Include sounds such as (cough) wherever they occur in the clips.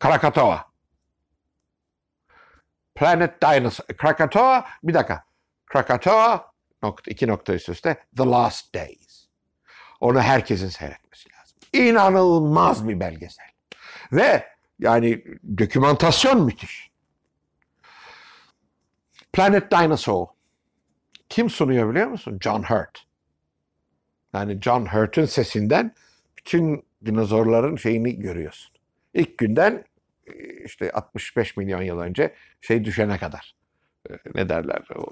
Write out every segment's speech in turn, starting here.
Krakatoa. Planet Dinosaur. Krakatoa bir dakika. Krakatoa nokta, iki nokta üst üste The Last Days. Onu herkesin seyretmesi lazım. İnanılmaz bir belgesel. Ve yani dokümantasyon müthiş. Planet Dinosaur. Kim sunuyor biliyor musun? John Hurt. Yani John Hurt'un sesinden bütün dinozorların şeyini görüyorsun. İlk günden işte 65 milyon yıl önce şey düşene kadar. Ne derler? O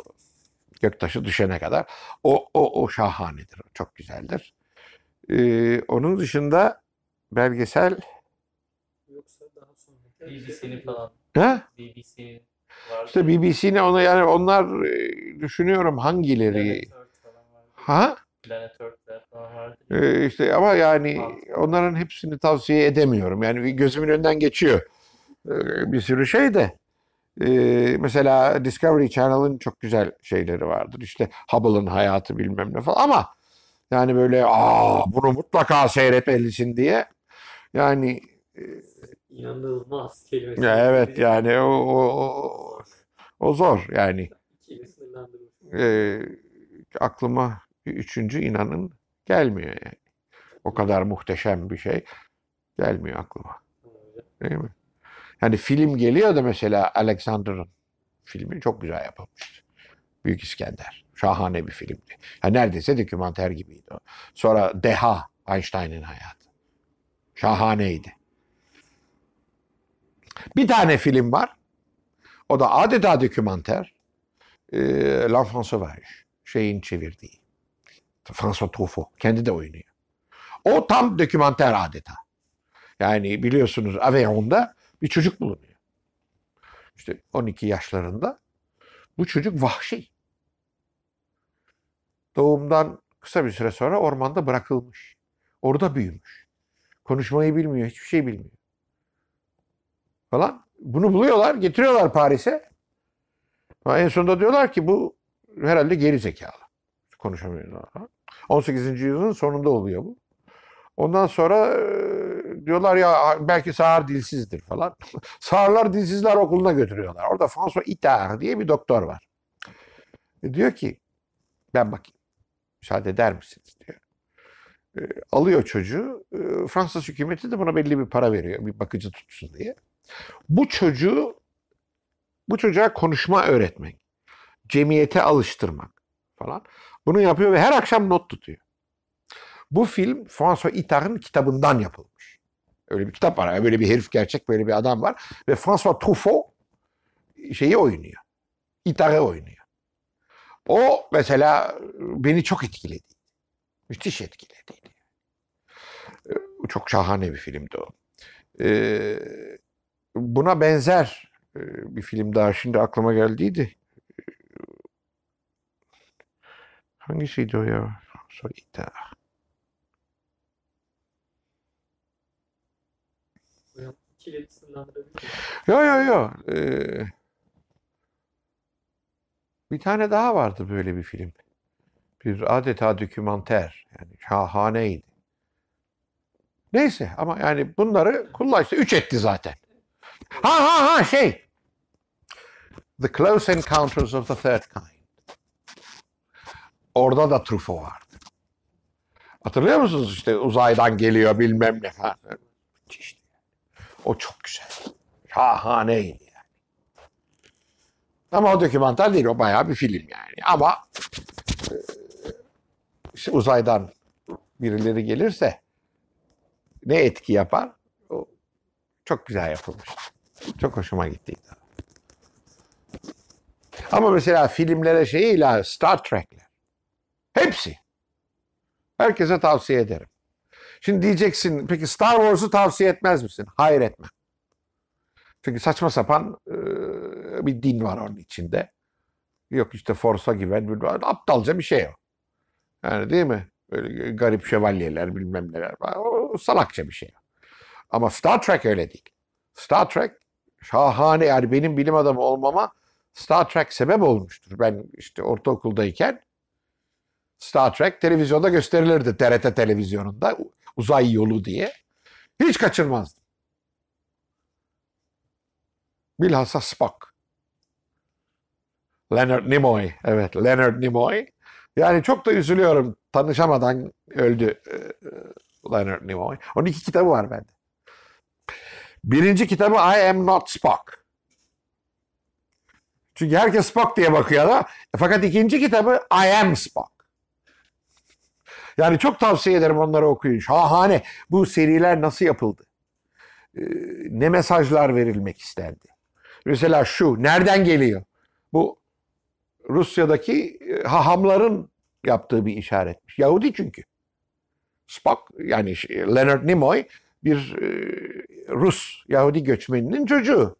göktaşı düşene kadar. O, o, o şahanedir. Çok güzeldir. Ee, onun dışında belgesel Yoksa daha sonra. BBC'nin falan. ha? BBC'nin vardı. İşte BBC'nin ona yani onlar e, düşünüyorum hangileri vardı. ha Planet Earth'ler falan vardı. Ee, işte ama yani onların hepsini tavsiye edemiyorum. Yani gözümün önünden geçiyor ee, bir sürü şey de. Ee, mesela Discovery Channel'ın çok güzel şeyleri vardır. İşte Hubble'ın hayatı bilmem ne falan ama yani böyle aa bunu mutlaka seyretmelisin diye yani İnanılmaz kelimesi. ya evet yani o, o, o, o zor yani. Ee, aklıma bir üçüncü inanın gelmiyor yani. O kadar muhteşem bir şey gelmiyor aklıma. Değil mi? Yani film geliyor da mesela Alexander'ın filmi çok güzel yapılmıştı. Büyük İskender. Şahane bir filmdi. Ha, neredeyse dokümanter gibiydi o. Sonra Deha, Einstein'ın hayatı. Şahaneydi. Bir tane film var. O da adeta dokümanter. Ee, L'Enfant Sauvage. Şeyin çevirdiği. François Truffaut. Kendi de oynuyor. O tam dokümanter adeta. Yani biliyorsunuz Aveyron'da bir çocuk bulunuyor. İşte 12 yaşlarında. Bu çocuk vahşi. Doğumdan kısa bir süre sonra ormanda bırakılmış. Orada büyümüş. Konuşmayı bilmiyor, hiçbir şey bilmiyor. Falan. Bunu buluyorlar, getiriyorlar Paris'e. En sonunda diyorlar ki bu herhalde geri zekalı. Konuşamıyor. 18. yüzyılın sonunda oluyor bu. Ondan sonra e, diyorlar ya belki sağır dilsizdir falan. (laughs) Sağırlar dilsizler okuluna götürüyorlar. Orada François Itard diye bir doktor var. E, diyor ki ben bakayım. Müsaade eder misiniz diyor. E, alıyor çocuğu. E, Fransız hükümeti de buna belli bir para veriyor. Bir bakıcı tutsun diye. Bu çocuğu bu çocuğa konuşma öğretmek, cemiyete alıştırmak falan. Bunu yapıyor ve her akşam not tutuyor. Bu film François Itard'ın kitabından yapılmış. Öyle bir kitap var. Böyle bir herif gerçek böyle bir adam var. Ve François Truffaut şeyi oynuyor. Itard'ı oynuyor. O mesela beni çok etkiledi. Müthiş etkiledi. Ee, Çok şahane bir filmdi o. Ee, buna benzer e, bir film daha şimdi aklıma geldiydi. Hangisiydi o ya? Miyim? Yo yo yo. Ee, bir tane daha vardı böyle bir film. Bir adeta dokümanter. Yani şahaneydi. Neyse ama yani bunları kullanışta üç etti zaten. Ha ha ha şey. The Close Encounters of the Third Kind. Orada da Truffaut vardı. Hatırlıyor musunuz işte uzaydan geliyor bilmem ne falan. İşte. O çok güzel. Şahaneydi yani. Ama o dokümanter değil, o bayağı bir film yani. Ama e, işte uzaydan birileri gelirse ne etki yapar? O çok güzel yapılmış. Çok hoşuma gitti. Ama mesela filmlere şeyiyle Star Trek'ler. Hepsi. Herkese tavsiye ederim. Şimdi diyeceksin peki Star Wars'u tavsiye etmez misin? Hayır etmem. Çünkü saçma sapan e, bir din var onun içinde. Yok işte Force'a güven. bilmem- Aptalca bir şey o. Yani değil mi? Böyle garip şövalyeler bilmem neler var. O salakça bir şey. Ama Star Trek öyle değil. Star Trek şahane yani benim bilim adamı olmama Star Trek sebep olmuştur. Ben işte ortaokuldayken Star Trek televizyonda gösterilirdi. TRT televizyonunda uzay yolu diye. Hiç kaçırmazdım. Bilhassa Spock. Leonard Nimoy. Evet Leonard Nimoy. Yani çok da üzülüyorum. Tanışamadan öldü e, e, Leonard Nimoy. Onun iki kitabı var bende. Birinci kitabı I Am Not Spock. Çünkü herkes Spock diye bakıyor da. Fakat ikinci kitabı I Am Spock. Yani çok tavsiye ederim onları okuyun. Şahane. Bu seriler nasıl yapıldı? Ee, ne mesajlar verilmek istendi? Mesela şu, nereden geliyor? Bu Rusya'daki e, hahamların yaptığı bir işaretmiş. Yahudi çünkü. Spock yani Leonard Nimoy bir e, Rus Yahudi göçmeninin çocuğu.